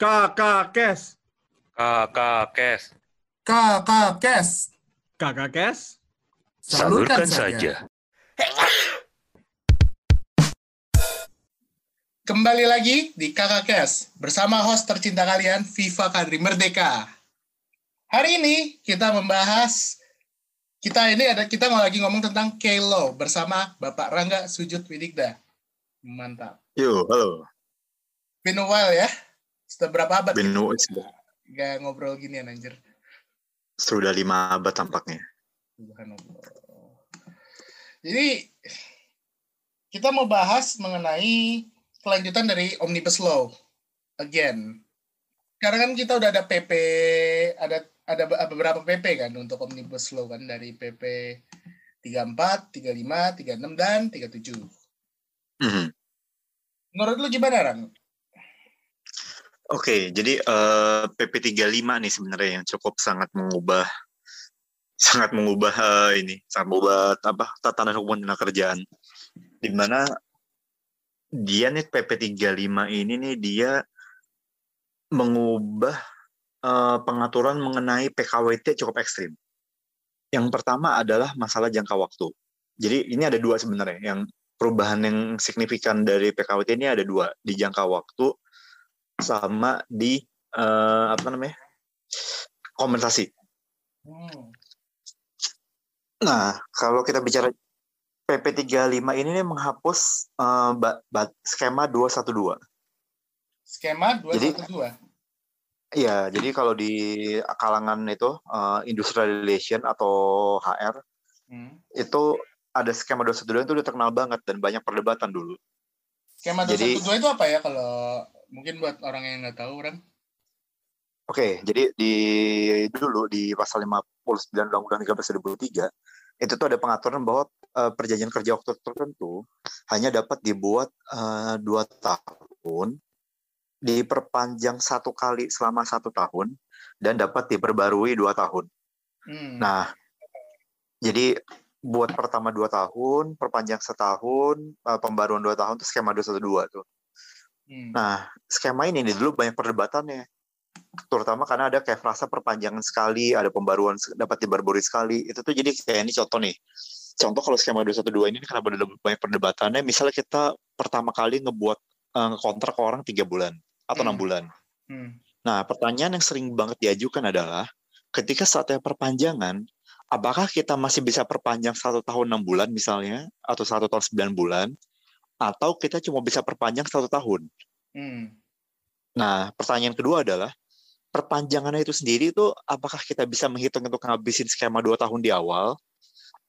Kakak Kes. Kakak Kes. Kakak Kes. Kakak Kes. Salurkan saja. Kembali lagi di Kakak Kes bersama host tercinta kalian Viva Kadri Merdeka. Hari ini kita membahas kita ini ada kita mau lagi ngomong tentang K-Law bersama Bapak Rangga Sujud Widikda. Mantap. Yo, halo. Been a while ya. Sudah berapa abad sudah, nggak ngobrol ginian anjir. sudah lima abad tampaknya. Jadi kita mau bahas mengenai kelanjutan dari Omnibus Law again. Karena kan kita udah ada PP, ada ada be- beberapa PP kan untuk Omnibus Law kan dari PP 34, 35, 36 dan 37. Mhm. Menurut lu gimana, Ran? Oke, jadi eh, PP 35 nih sebenarnya yang cukup sangat mengubah sangat mengubah eh, ini, sangat mengubah apa tatanan hukum dan kerjaan. Di mana dia nih PP 35 ini nih dia mengubah eh, pengaturan mengenai PKWT cukup ekstrim. Yang pertama adalah masalah jangka waktu. Jadi ini ada dua sebenarnya. Yang perubahan yang signifikan dari PKWT ini ada dua di jangka waktu sama di eh, apa namanya kompensasi. Hmm. Nah, kalau kita bicara PP 35 ini nih menghapus eh, ba- ba- skema 212. Skema Jadi- 212. Iya, jadi kalau di kalangan itu eh, industrial relation atau HR Hmm. itu ada skema 212 itu udah terkenal banget dan banyak perdebatan dulu. Skema Jadi- 212 itu apa ya kalau mungkin buat orang yang nggak tahu, Ran? Oke, jadi di dulu di pasal 59 Undang-Undang 13 2003 itu tuh ada pengaturan bahwa eh, perjanjian kerja waktu tertentu hanya dapat dibuat eh, dua tahun, diperpanjang satu kali selama satu tahun, dan dapat diperbarui dua tahun. Hmm. Nah, jadi buat pertama dua tahun, perpanjang setahun, eh, pembaruan dua tahun itu skema 212 tuh. Hmm. Nah, skema ini nih dulu banyak perdebatannya. Terutama karena ada kayak frasa perpanjangan sekali, ada pembaruan dapat dibarbarui sekali. Itu tuh jadi kayak ini contoh nih. Contoh kalau skema 212 ini kenapa ada banyak perdebatannya, misalnya kita pertama kali ngebuat eh, kontrak ke orang tiga bulan atau enam Hmm. bulan. Hmm. Nah, pertanyaan yang sering banget diajukan adalah ketika saatnya perpanjangan, apakah kita masih bisa perpanjang satu tahun enam bulan misalnya, atau satu tahun sembilan bulan, atau kita cuma bisa perpanjang satu tahun? Hmm. Nah, pertanyaan kedua adalah perpanjangannya itu sendiri itu apakah kita bisa menghitung untuk ngabisin skema dua tahun di awal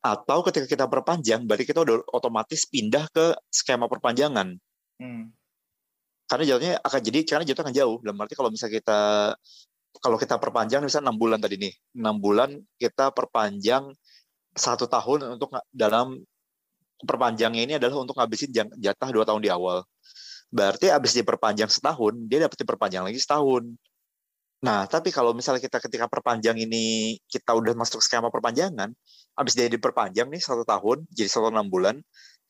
atau ketika kita perpanjang berarti kita udah otomatis pindah ke skema perpanjangan Hmm. karena jatuhnya akan jadi karena jatuh akan jauh dalam arti kalau misalnya kita kalau kita perpanjang misalnya enam bulan tadi nih enam bulan kita perpanjang satu tahun untuk dalam perpanjangnya ini adalah untuk ngabisin jatah dua tahun di awal. Berarti habis diperpanjang setahun dia dapat diperpanjang lagi setahun. Nah tapi kalau misalnya kita ketika perpanjang ini kita udah masuk skema perpanjangan habis dia diperpanjang nih satu tahun jadi satu enam bulan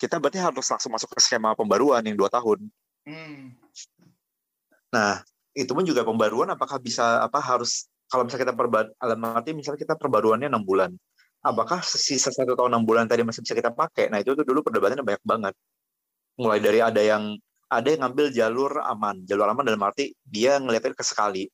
kita berarti harus langsung masuk ke skema pembaruan yang dua tahun. Hmm. Nah, itu pun juga pembaruan apakah bisa apa harus kalau misalnya kita perba dalam arti misalnya kita perbaruannya enam bulan, apakah sisa satu tahun enam bulan tadi masih bisa kita pakai? Nah itu tuh dulu perdebatannya banyak banget. Mulai dari ada yang ada yang ngambil jalur aman, jalur aman dalam arti dia ngeliatnya ke sekali.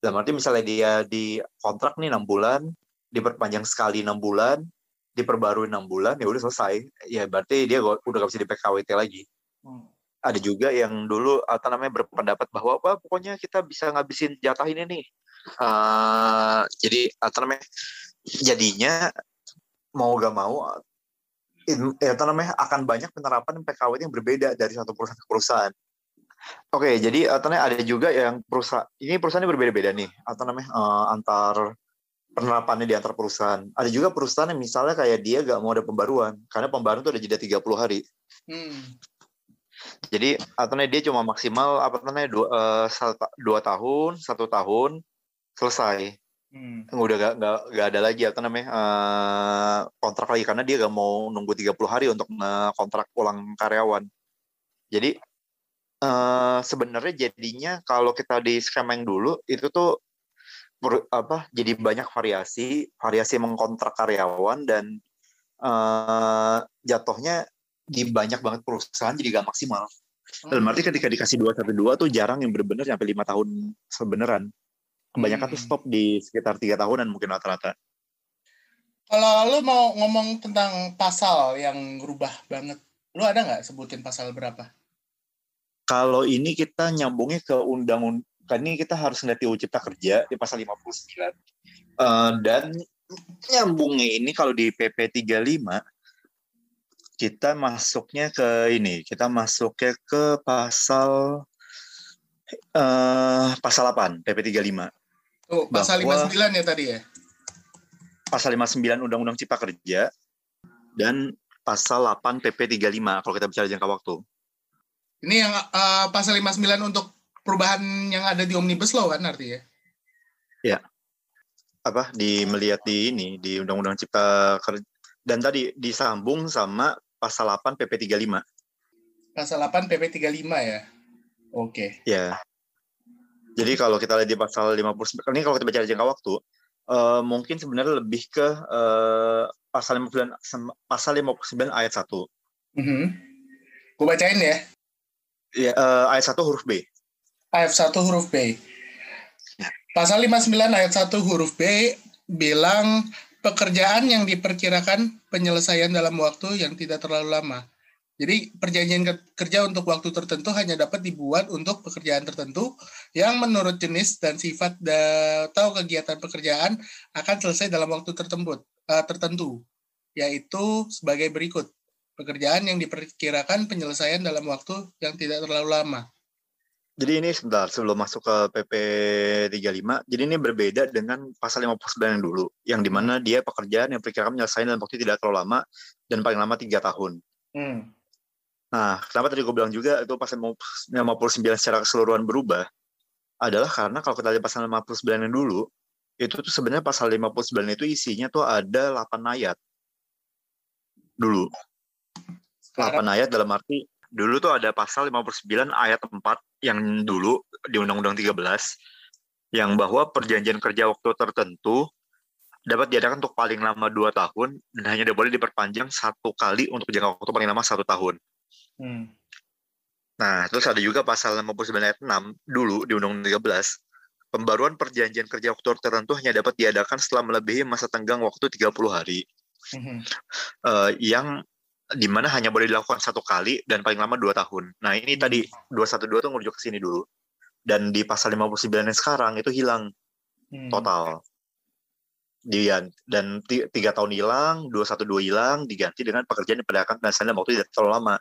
Dalam arti misalnya dia di kontrak nih enam bulan, diperpanjang sekali enam bulan, diperbarui enam bulan, ya udah selesai. Ya berarti dia udah gak bisa di PKWT lagi Hmm. ada juga yang dulu apa namanya berpendapat bahwa apa pokoknya kita bisa ngabisin jatah ini nih Eh, jadi apa namanya jadinya mau gak mau in- ya, namanya akan banyak penerapan PKWT yang berbeda dari satu perusahaan ke perusahaan oke jadi apa namanya ada juga yang perusahaan ini perusahaannya berbeda-beda nih apa namanya eh, antar penerapannya di antar perusahaan ada juga perusahaan yang misalnya kayak dia gak mau ada pembaruan karena pembaruan itu ada jeda 30 hari Hmm. Jadi namanya dia cuma maksimal apa namanya dua, eh, satu- dua tahun, satu tahun selesai. Hmm. Udah gak, gak, gak ada lagi apa namanya eh, kontrak lagi karena dia gak mau nunggu 30 hari untuk kontrak ulang karyawan. Jadi eh, sebenarnya jadinya kalau kita di skema yang dulu itu tuh apa jadi banyak variasi variasi mengkontrak karyawan dan eh, jatuhnya di banyak banget perusahaan jadi gak maksimal dalam arti ketika dikasih dua satu dua tuh jarang yang bener-bener sampai lima tahun sebeneran kebanyakan tuh Hmm. stop di sekitar tiga tahunan mungkin rata-rata Kalau lu mau ngomong tentang pasal yang berubah banget, lu ada nggak sebutin pasal berapa? kalau ini kita nyambungnya ke undang kan ini kita harus ngeliat di UU Cipta Kerja di pasal 59 Eh, dan nyambungnya ini kalau di PP 35 kita masuknya ke ini kita masuknya ke pasal eh pasal 8 PP 35 Tuh, pasal Bahwa- 59 ya tadi ya? pasal 59 Undang-Undang Cipta Kerja dan pasal 8 PP 35 kalau kita bicara jangka waktu. Ini yang eh, pasal 59 untuk perubahan yang ada di Omnibus Law kan artinya? Apa di melihat di ini di Undang-Undang Cipta Kerja dan tadi disambung sama pasal 8 PP 35. Pasal 8 PP 35 ya? Oke. Ya. Jadi kalau kita lihat di pasal 59 ini kalau kita bicara jangka waktu eh, mungkin sebenarnya lebih ke eh, pasal 59 sem- pasal 59 ayat 1. Mhm. Gue bacain ya. Ya, eh, ayat 1 huruf B. Ayat 1 huruf B. Ya. Pasal 59 ayat 1 huruf B bilang pekerjaan yang diperkirakan penyelesaian dalam waktu yang tidak terlalu lama. Jadi perjanjian ke- kerja untuk waktu tertentu hanya dapat dibuat untuk pekerjaan tertentu yang menurut jenis dan sifat atau kegiatan pekerjaan akan selesai dalam waktu tertentu, eh, tertentu, yaitu sebagai berikut. Pekerjaan yang diperkirakan penyelesaian dalam waktu yang tidak terlalu lama. Jadi ini sebentar sebelum masuk ke PP 35, jadi ini berbeda dengan pasal 59 yang dulu, yang di mana dia pekerjaan yang perkirakan menyelesaikan dalam waktu tidak terlalu lama dan paling lama tiga tahun. Hmm. Nah, kenapa tadi gue bilang juga itu pasal 59 secara keseluruhan berubah? Adalah karena kalau kita lihat pasal 59 yang dulu, itu tuh sebenarnya pasal 59 itu isinya tuh ada 8 ayat. Dulu. 8 ayat dalam arti dulu tuh ada pasal 59 ayat 4 yang dulu di Undang-Undang 13 yang bahwa perjanjian kerja waktu tertentu dapat diadakan untuk paling lama dua tahun dan hanya boleh diperpanjang satu kali untuk jangka waktu paling lama satu tahun. Hmm. Nah, terus ada juga pasal 59 ayat 6 dulu di Undang-Undang 13 pembaruan perjanjian kerja waktu tertentu hanya dapat diadakan setelah melebihi masa tenggang waktu 30 hari Mhm. eh, yang di mana hanya boleh dilakukan satu kali dan paling lama dua tahun. Nah ini tadi 212 tuh merujuk ke sini dulu. Dan di pasal 59 yang sekarang itu hilang Hmm. total. Dia dan ti- tiga tahun hilang, 212 hilang, diganti dengan pekerjaan yang dan dalam waktu tidak terlalu lama.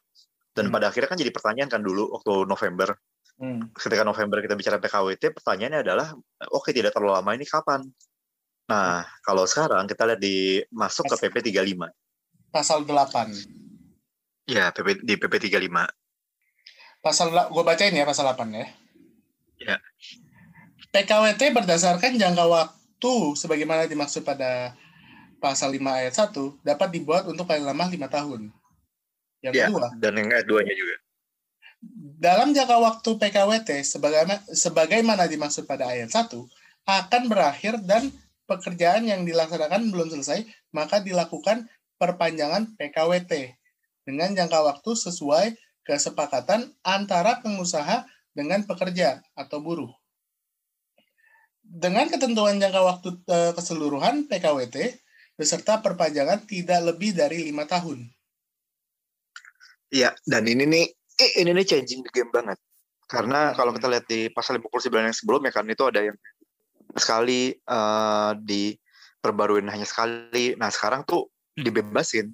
Dan Hmm. pada akhirnya kan jadi pertanyaan kan dulu waktu November. Hmm. Ketika November kita bicara PKWT, pertanyaannya adalah, oke tidak terlalu lama ini kapan? Nah, kalau sekarang kita lihat di masuk ke PP 35. Pasal 8. Ya, PP, di PP 35. Pasal gue bacain ya pasal 8 ya. Ya. PKWT berdasarkan jangka waktu sebagaimana dimaksud pada pasal 5 ayat 1 dapat dibuat untuk paling lama 5 tahun. Yang Ya, kedua, dan yang ayat duanya juga. dalam jangka waktu PKWT sebagaimana, sebagaimana dimaksud pada ayat 1 akan berakhir dan pekerjaan yang dilaksanakan belum selesai, maka dilakukan perpanjangan PKWT dengan jangka waktu sesuai kesepakatan antara pengusaha dengan pekerja atau buruh. Dengan ketentuan jangka waktu eh, keseluruhan PKWT beserta perpanjangan tidak lebih dari lima tahun. Iya, dan ini nih ini nih changing the game banget. Karena kalau kita lihat di pasal 59 yang sebelumnya kan itu ada yang sekali eh, diperbaruin hanya sekali. Nah, sekarang tuh dibebasin.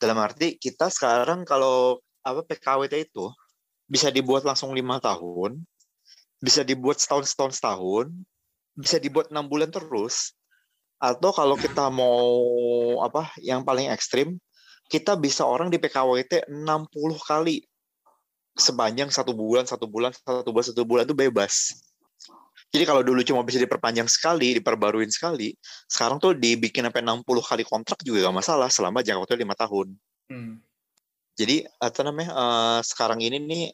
Dalam arti kita sekarang kalau apa PKWT itu bisa dibuat langsung lima tahun, bisa dibuat setahun setahun setahun, bisa dibuat enam bulan terus. Atau kalau kita mau apa yang paling ekstrim kita bisa orang di PKWT 60 kali sepanjang satu bulan, satu bulan, satu bulan, satu bulan itu bebas. Jadi kalau dulu cuma bisa diperpanjang sekali, diperbaruin sekali, sekarang tuh dibikin sampai 60 kali kontrak juga gak masalah selama jangka waktu lima tahun. Hmm. Jadi apa namanya eh, sekarang ini nih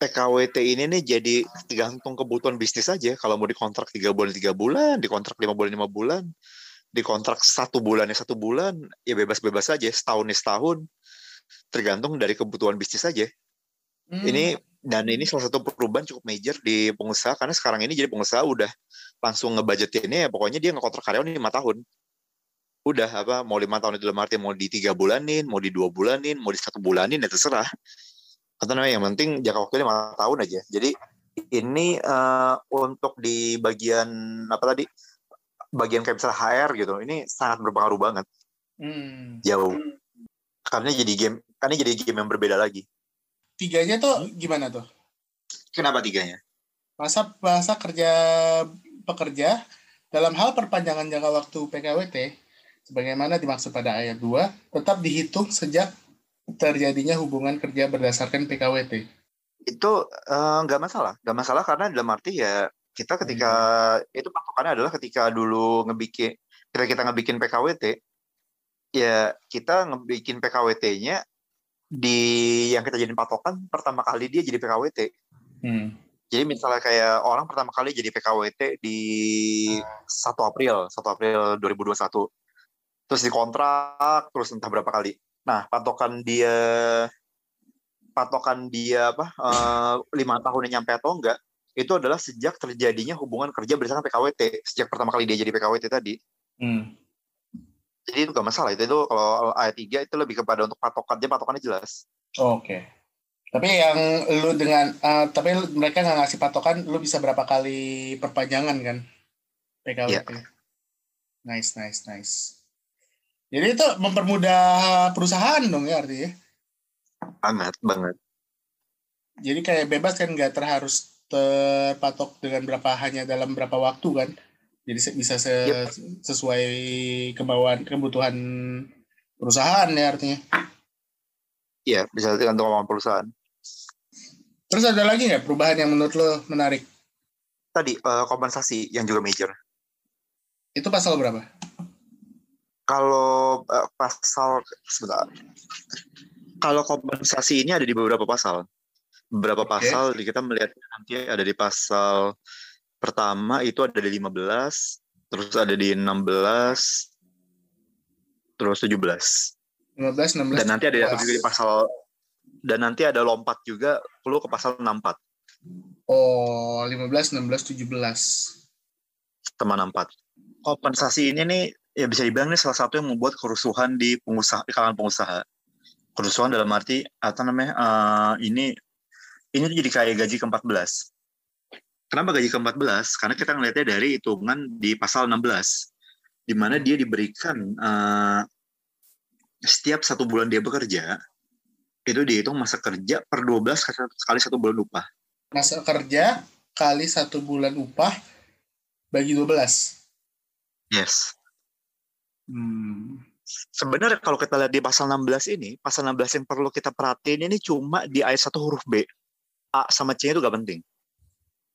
PKWT ini nih jadi tergantung kebutuhan bisnis aja. Kalau mau dikontrak tiga bulan tiga bulan, dikontrak lima bulan lima bulan, dikontrak satu bulan ya satu bulan, ya bebas-bebas aja. Setahun ya setahun, tergantung dari kebutuhan bisnis aja. Hmm. Ini dan ini salah satu perubahan cukup major di pengusaha karena sekarang ini jadi pengusaha udah langsung ngebudgetinnya ya pokoknya dia ngekontrak karyawan lima tahun. Udah apa mau lima tahun itu dalam arti mau di tiga bulanin, mau di dua bulanin, mau di satu bulanin ya terserah. Atau namanya yang penting jangka waktunya lima tahun aja. Jadi ini eh, untuk di bagian apa tadi bagian kayak misalnya HR gitu ini sangat berpengaruh banget Hmm. jauh karena jadi game karena jadi game yang berbeda lagi Tiganya tuh gimana tuh? kenapa tiganya Masa bahasa kerja pekerja dalam hal perpanjangan jangka waktu PKWT sebagaimana dimaksud pada ayat 2 tetap dihitung sejak terjadinya hubungan kerja berdasarkan PKWT. itu eh, nggak masalah nggak masalah karena dalam arti ya kita ketika itu patokannya adalah ketika dulu ngebikin ketika kita ngebikin PKWT ya kita ngebikin PKWT-nya di yang kita jadiin patokan pertama kali dia jadi PKWT Hmm. jadi misalnya kayak orang pertama kali jadi PKWT di 1 April 1 April 2021 terus dikontrak terus entah berapa kali. Nah patokan dia patokan dia apa eh, lima tahunnya nyampe atau enggak itu adalah sejak terjadinya hubungan kerja berdasarkan PKWT sejak pertama kali dia jadi PKWT tadi Hmm. jadi itu gak masalah itu itu kalau ayat 3 itu lebih kepada untuk patokan dia patokannya jelas Oke. Tapi yang lu dengan eh, tapi mereka nggak ngasih patokan lu bisa berapa kali perpanjangan kan PKWT. Nice, nice, nice. Jadi itu mempermudah perusahaan dong ya artinya. banget banget Jadi kayak bebas kan nggak terharus terpatok dengan berapa hanya dalam berapa waktu kan. Jadi bisa se- Yep. sesuai kemauan kebutuhan perusahaan ya artinya. Iya bisa tergantung kemauan perusahaan Terus ada lagi nggak perubahan yang menurut lo menarik? tadi eh, kompensasi yang juga major Itu pasal berapa? kalau eh, pasal sebentar kalau kompensasi ini ada di beberapa pasal beberapa Oke. pasal di kita melihat nanti ada di pasal pertama itu ada di 15 terus ada di 16 terus 17 15, 16. dan nanti ada juga di pasal dan nanti ada lompat juga perlu ke pasal 64 Oh, 15, 16, 17. teman 64 kompensasi ini nih ya bisa dibilang ini salah satu yang membuat kerusuhan di pengusaha di kalangan pengusaha kerusuhan dalam arti apa namanya eh, ini ini tuh jadi kayak gaji ke-14 kenapa gaji ke-14 karena kita ngelihatnya dari hitungan di pasal 16 di mana dia diberikan eh, setiap satu bulan dia bekerja itu dihitung masa kerja per 12 kali satu bulan upah Masa kerja kali satu bulan upah bagi 12. yes Hmm. sebenarnya kalau kita lihat di pasal 16 ini, pasal 16 yang perlu kita perhatiin ini cuma di ayat 1 huruf B. A sama C itu gak penting.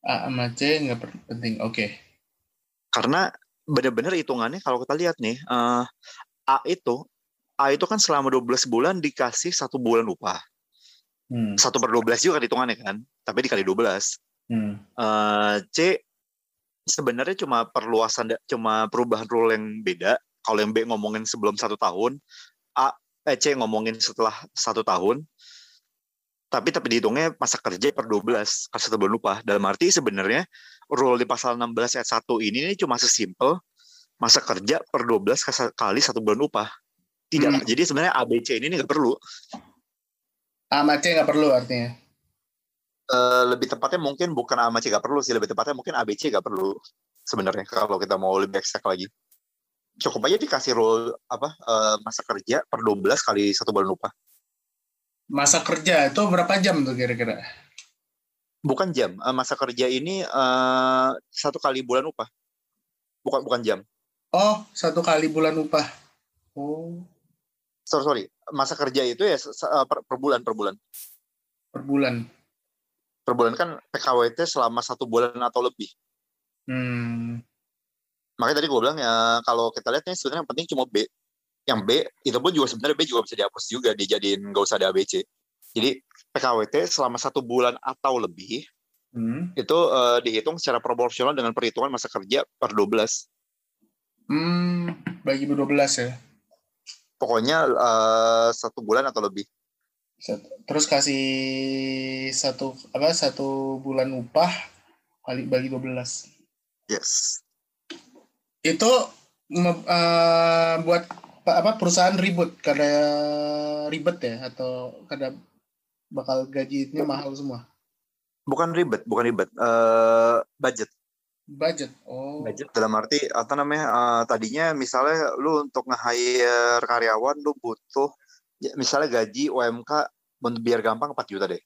A sama C nggak per- penting. Oke. Karena benar-benar hitungannya kalau kita lihat nih, eh, A itu A itu kan selama 12 bulan dikasih satu bulan upah. Hmm. Satu per 12 juga kan hitungannya kan, tapi dikali 12. Hmm. Eh, C sebenarnya cuma perluasan, cuma perubahan rule yang beda. Kalau yang B ngomongin sebelum satu tahun, A, eh, C ngomongin setelah satu tahun. Tapi tapi dihitungnya masa kerja per 12 kali satu bulan upah. Dalam arti sebenarnya rule di pasal 16 ayat 1 ini, ini cuma sesimpel masa kerja per 12 kas- kali satu bulan upah. Tidak. Hmm. Jadi sebenarnya ABC ini nggak perlu. A sama C nggak perlu artinya. Eh, lebih tepatnya mungkin bukan A sama C nggak perlu sih. Lebih tepatnya mungkin ABC nggak perlu sebenarnya kalau kita mau lebih eksak lagi. Cukup aja dikasih rule apa eh, masa kerja per 12 kali satu bulan upah. Masa kerja itu berapa jam tuh kira-kira? Bukan jam. Eh, masa kerja ini eh, satu kali bulan upah. Bukan bukan jam. Oh, satu kali bulan upah. Oh, Sorry, sorry. Masa kerja itu ya eh, per, per bulan per bulan. per bulan. Per bulan kan PKWT selama satu bulan atau lebih. Hmm. Makanya tadi gue bilang ya kalau kita lihat nih sebenarnya yang penting cuma B. Yang B itu pun juga sebenarnya B juga bisa dihapus juga dijadiin nggak usah ada ABC. Jadi PKWT selama satu bulan atau lebih Hmm. itu eh, dihitung secara proporsional dengan perhitungan masa kerja per 12. Hmm, bagi 12 ya. Pokoknya eh, satu bulan atau lebih. Terus kasih satu apa satu bulan upah kali bagi 12. Yes. Itu eh, buat apa perusahaan ribut karena ribet ya atau karena bakal gajinya mahal semua. Bukan ribet, bukan ribet. Eh, budget. Budget. Oh. Budget dalam arti apa namanya? eh, tadinya misalnya lu untuk nge-hire karyawan lu butuh ya, misalnya gaji UMK untuk biar gampang 4 juta deh.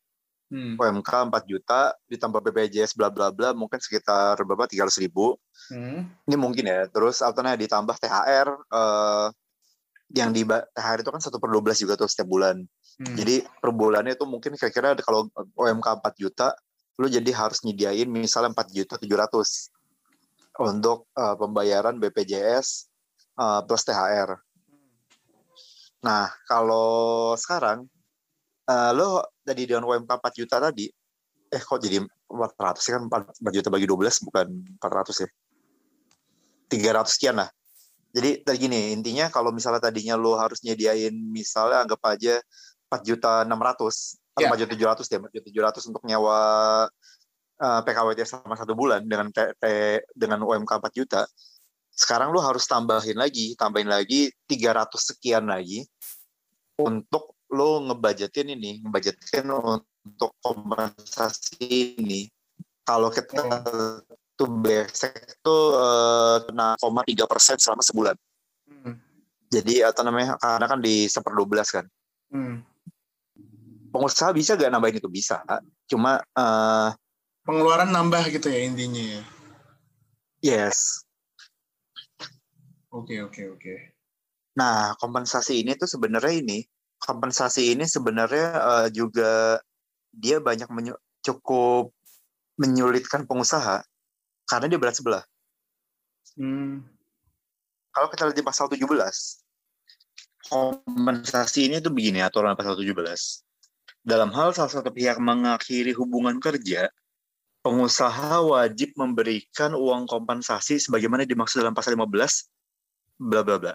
Hmm. UMK 4 juta ditambah BPJS bla bla bla mungkin sekitar berapa 300 ribu. Hmm. Ini mungkin ya. Terus alternnya ditambah THR eh yang di THR itu kan satu per 12 juga tuh setiap bulan. Hmm. Jadi per bulannya itu mungkin kira-kira kalau OMK 4 juta, lu jadi harus nyediain misalnya 4 juta 700 untuk eh, pembayaran BPJS eh, plus THR. Nah, kalau sekarang eh, lo tadi dengan UMK 4 juta tadi, eh kok jadi 400 sih kan 4, 4 juta bagi 12 bukan 400 ya. 300 sekian lah. Jadi tadi gini, intinya kalau misalnya tadinya lo harus nyediain misalnya anggap aja 4 juta 600 atau Ya. 4 juta 700 deh, 4 juta 700 untuk nyawa eh, PKWT selama satu bulan dengan T, T- dengan UMK 4 juta. Sekarang lo harus tambahin lagi, tambahin lagi 300 sekian lagi untuk lo ngebudgetin ini, ngebudgetin untuk kompensasi ini. Kalau kita tuh basic tuh eh, 6,3 persen selama sebulan. Hmm. Jadi atau namanya karena kan di seper 12 kan. Hmm. Pengusaha bisa gak nambahin itu bisa. Cuma eh, Pengeluaran nambah gitu ya intinya ya. yes. Oke oke oke. Nah kompensasi ini tuh sebenarnya ini kompensasi ini sebenarnya eh, juga dia banyak menyu- cukup menyulitkan pengusaha karena dia berat sebelah. Hmm. Kalau kita lihat di pasal 17, kompensasi ini tuh begini aturan pasal 17. Dalam hal salah satu pihak mengakhiri hubungan kerja, pengusaha wajib memberikan uang kompensasi sebagaimana dimaksud dalam pasal 15 bla bla bla.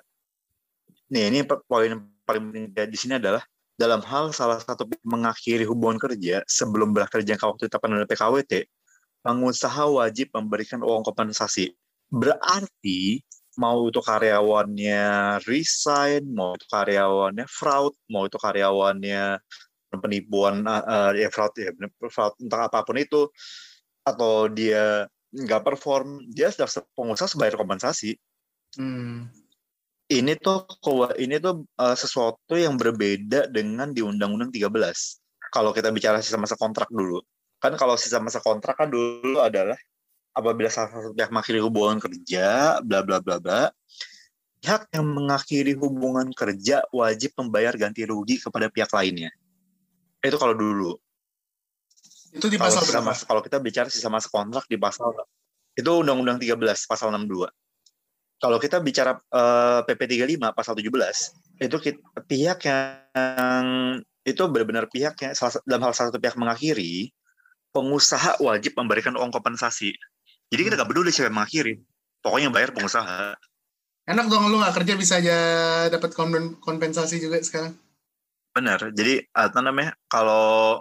Nih, ini poin yang paling penting di sini adalah dalam hal salah satu pihak mengakhiri hubungan kerja sebelum berakhir jangka waktu ditetapkan oleh PKWT, pengusaha wajib memberikan uang kompensasi. Berarti mau itu karyawannya resign, mau itu karyawannya fraud, mau itu karyawannya penipuan, uh, ya fraud, ya fraud entah apa pun itu, atau dia nggak perform, dia sudah pengusaha sebayar kompensasi. Hmm. Ini tuh ini tuh uh, sesuatu yang berbeda dengan di Undang-Undang 13. Kalau kita bicara sisa masa kontrak dulu, kan kalau sisa masa kontrak kan dulu adalah apabila salah satu pihak mengakhiri hubungan kerja, bla bla bla bla, pihak yang mengakhiri hubungan kerja wajib membayar ganti rugi kepada pihak lainnya. Itu kalau dulu. Itu di Kalau pasal berapa? masa, kalau kita bicara sisa masa kontrak di pasal itu Undang-Undang 13 pasal 62. Kalau kita bicara eh, PP 35 pasal 17, itu kit- pihak yang itu benar-benar pihak yang salah, dalam hal salah satu pihak mengakhiri, pengusaha wajib memberikan uang kompensasi. Jadi kita nggak peduli siapa yang mengakhiri, pokoknya yang bayar pengusaha. Enak dong lu nggak kerja bisa aja dapat kompen- kompensasi juga sekarang. Benar. Jadi apa namanya? Kalau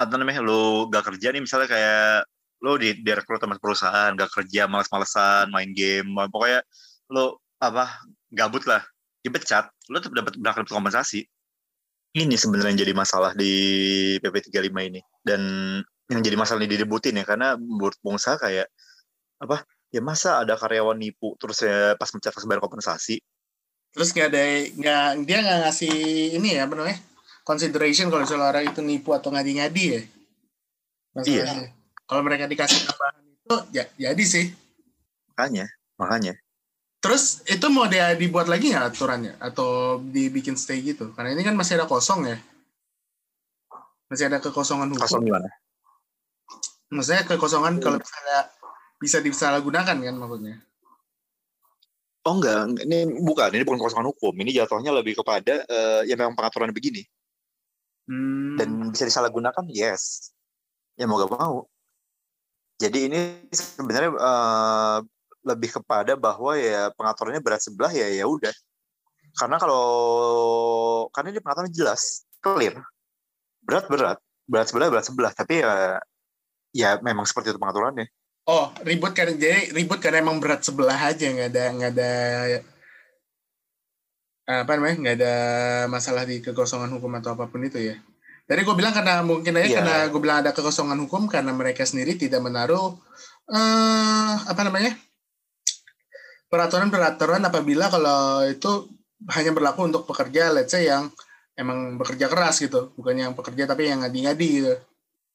apa namanya lu gak kerja nih misalnya kayak lu di direkrut sama perusahaan gak kerja malas-malesan main game pokoknya lu apa gabut lah dipecat lu tetap dapat berhak dapat kompensasi ini sebenarnya jadi masalah di PP 35 ini dan yang jadi masalah ini direbutin ya karena menurut pengusaha kayak apa ya masa ada karyawan nipu terus ya pas mencat harus bayar kompensasi Terus nggak ada nggak dia nggak ngasih ini ya apa namanya consideration kalau misalnya orang itu nipu atau ngadi-ngadi ya. Masalahnya. Kalau mereka dikasih tambahan itu ya jadi sih. makanya makanya Terus itu mau dia dibuat lagi nggak aturannya atau dibikin stay gitu? Karena ini kan masih ada kosong ya. Masih ada kekosongan hukum. kosong gimana Maksudnya kekosongan kalau misalnya bisa disalahgunakan kan maksudnya. Oh enggak, ini bukan, ini bukan kekosongan hukum. Ini jatuhnya lebih kepada eh, ya memang pengaturan begini. Hmm. dan bisa disalahgunakan yes ya mau gak mau jadi ini sebenarnya eh, lebih kepada bahwa ya pengaturannya berat sebelah ya ya udah. Karena kalau karena ini pengaturannya jelas clear. Berat berat. Berat sebelah berat sebelah. Tapi ya ya memang seperti itu pengaturannya. Oh, ribut kan jadi ribut karena emang berat sebelah aja. Nggak ada nggak ada apa namanya nggak ada masalah di kekosongan hukum atau apa pun itu ya. Tadi gue bilang karena mungkin aja Iya. karena gue bilang ada kekosongan hukum karena mereka sendiri tidak menaruh eh apa namanya peraturan-peraturan apabila kalau itu hanya berlaku untuk pekerja let's say yang emang bekerja keras gitu bukan yang pekerja tapi yang ngadi-ngadi gitu.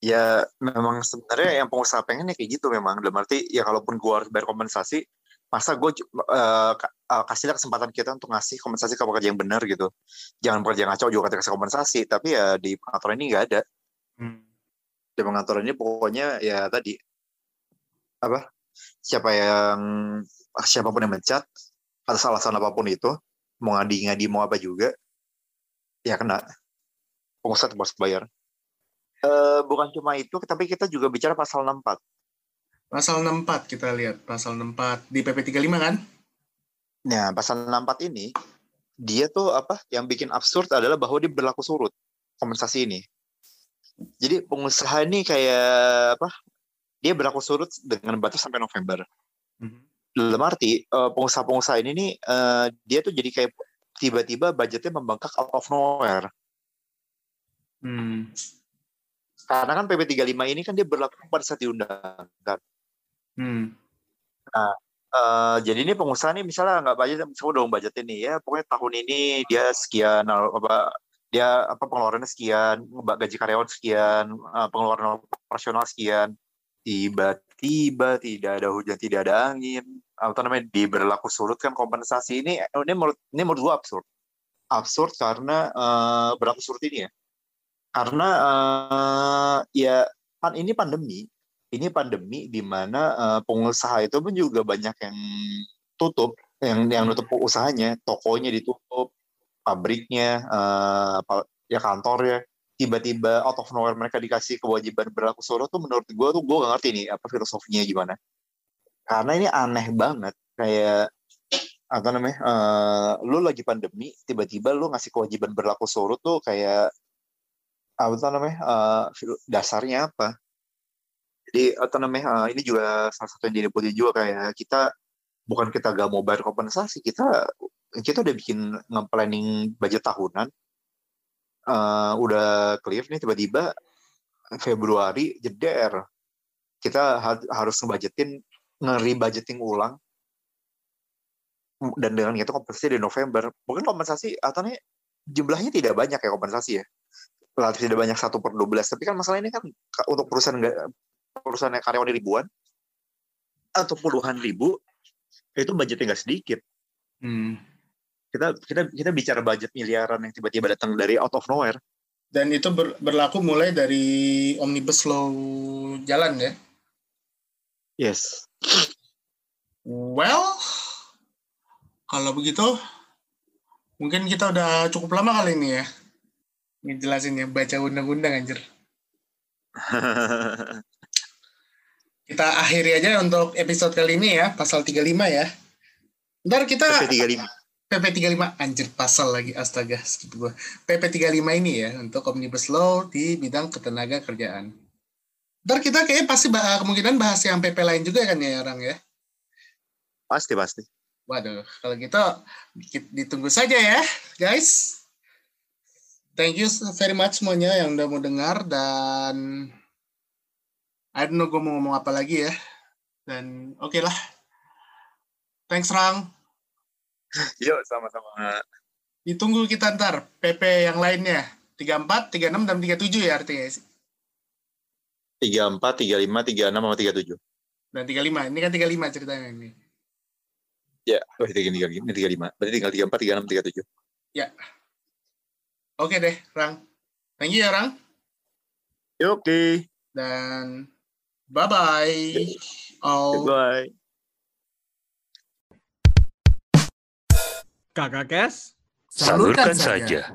ya memang sebenarnya yang pengusaha pengen ya kayak gitu memang dalam arti ya kalaupun gua harus bayar kompensasi masa gue kasihlah kesempatan kita untuk ngasih kompensasi ke pekerja yang benar gitu jangan pekerja ngaco juga kita kasih kompensasi tapi ya di pengaturan ini nggak ada Hmm. di pengaturan ini pokoknya ya tadi apa siapa yang siapa pun yang mencat atas alasan apa pun itu mau ngadi-ngadi mau apa juga ya kena pengusaha harus bayar Eh, bukan cuma itu tapi kita juga bicara pasal 64 Pasal 64 kita lihat pasal 64 di PP 35 kan? Nah, pasal 64 ini dia tuh apa yang bikin absurd adalah bahwa dia berlaku surut kompensasi ini. Jadi pengusaha ini kayak apa? Dia berlaku surut dengan batas sampai November. Mhm. Dalam arti eh, pengusaha-pengusaha ini nih eh, dia tuh jadi kayak tiba-tiba budgetnya membengkak out of nowhere. Hmm. Karena kan PP 35 ini kan dia berlaku pada saat diundangkan. Hmm. Eh, jadi ini pengusaha nih misalnya nggak budget, misalnya udah budget ini ya, pokoknya tahun ini dia sekian apa dia apa pengeluarannya sekian, gaji karyawan sekian, pengeluaran operasional sekian, tiba-tiba tidak ada hujan, tidak ada angin, apa namanya diberlaku surut kan kompensasi ini ini menurut ini menurut gua absurd, absurd karena eh, berlaku surut ini ya, karena eh, ya kan ini pandemi, ini pandemi di mana eh, pengusaha itu pun juga banyak yang tutup, yang yang nutup usahanya, tokonya ditutup, pabriknya, apa- ya kantornya, tiba-tiba out of nowhere mereka dikasih kewajiban berlaku surut tuh menurut gue tuh gue gak ngerti nih apa filosofinya gimana. Karena ini aneh banget, kayak apa namanya, eh, lu lagi pandemi, tiba-tiba lu ngasih kewajiban berlaku surut tuh kayak apa namanya, fil- dasarnya apa? Jadi apa namanya eh, ini juga salah satu yang jadi putih juga kayak kita bukan kita gak mau bayar kompensasi kita kita udah bikin nge-planning budget tahunan eh, udah clear nih tiba-tiba Februari jeder kita ha- harus ngebudgetin ngeri budgeting ulang. Dan dengan itu kompensasi di November. Mungkin kompensasi atau nih jumlahnya tidak banyak ya kompensasi ya. Relatif tidak banyak satu per 12 tapi kan masalah ini kan ka- untuk perusahaan perusahaan yang karyawan ribuan atau puluhan ribu itu budgetnya nggak sedikit. Hmm. kita kita kita bicara budget miliaran yang tiba-tiba datang dari out of nowhere. Dan itu ber- berlaku mulai dari omnibus law jalan ya. yes Well, kalau begitu mungkin kita udah cukup lama kali ini ya. Ngejelasin ya, baca undang-undang anjir. Kita akhiri aja untuk episode kali ini ya, pasal 35 ya. Ntar kita PP 35 PP 35 anjir pasal lagi astaga skip gua. PP 35 ini ya untuk omnibus law di bidang ketenaga kerjaan. Ntar kita kayaknya pasti bah- kemungkinan bahas yang PP lain juga kan ya orang ya. pasti pasti Waduh, kalau gitu ditunggu saja ya, guys. Thank you very much semuanya yang udah mau dengar dan I don't know gue mau ngomong apa lagi ya. Dan oke lah. Thanks Rang. yuk sama-sama Ditunggu kita ntar PP yang lainnya. 34, 36, dan 37 ya artinya. 34 35 36 sama 37 Dan 35. Ini kan 35 ceritanya ini. ya oh, ini 35 ini 35 berarti tinggal 34 36 37 Oke deh, Rang. Thank you ya, Rang. Ya, oke Dan bye-bye. Oh. bye Kakak Kes? Salurkan saja.